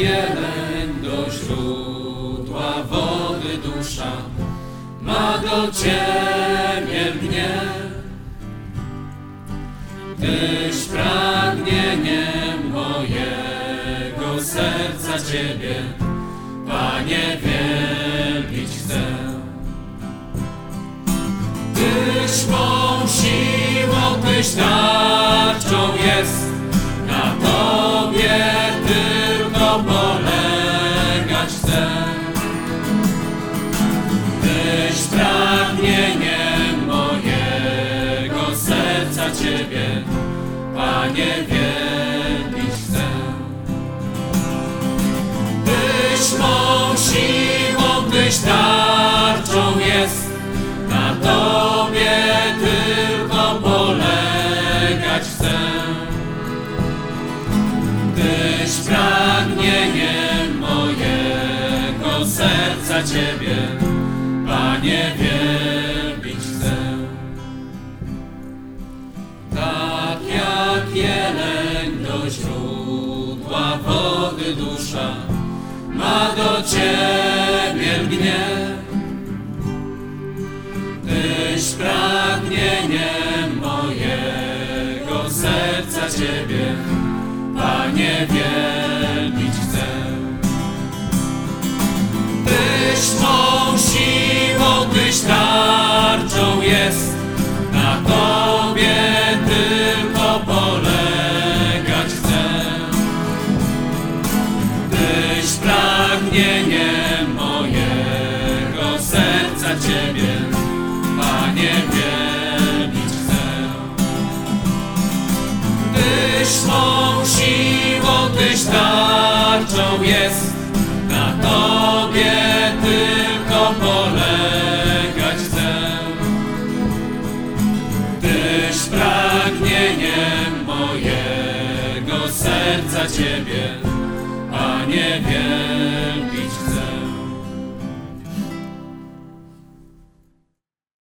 jeleń do źródła wody dusza ma do Ciebie mnie. Tyś pragnieniem mojego serca Ciebie, Panie, wielbić chcę. Tyś mą siłą, Tyś tarczą jest, serca Ciebie, Panie, wielbić chcę. Tyś mą siłą, Tyś tarczą jest, na Tobie tylko polegać chcę. Tyś pragnieniem mojego serca Ciebie, Panie, wielbić jeleń do źródła wody dusza ma do Ciebie lgnie. Tyś pragnieniem mojego serca Ciebie, Panie, wielbić chcę. Tyś mą siłą, Tyś tarczą pragnieniem mojego serca Ciebie, Panie, wielbić chcę. Tyś mą siłą, Tyś tarczą jest, na Tobie tylko polegać chcę. Tyś pragnieniem mojego serca Ciebie, Panie, wielbić chcę.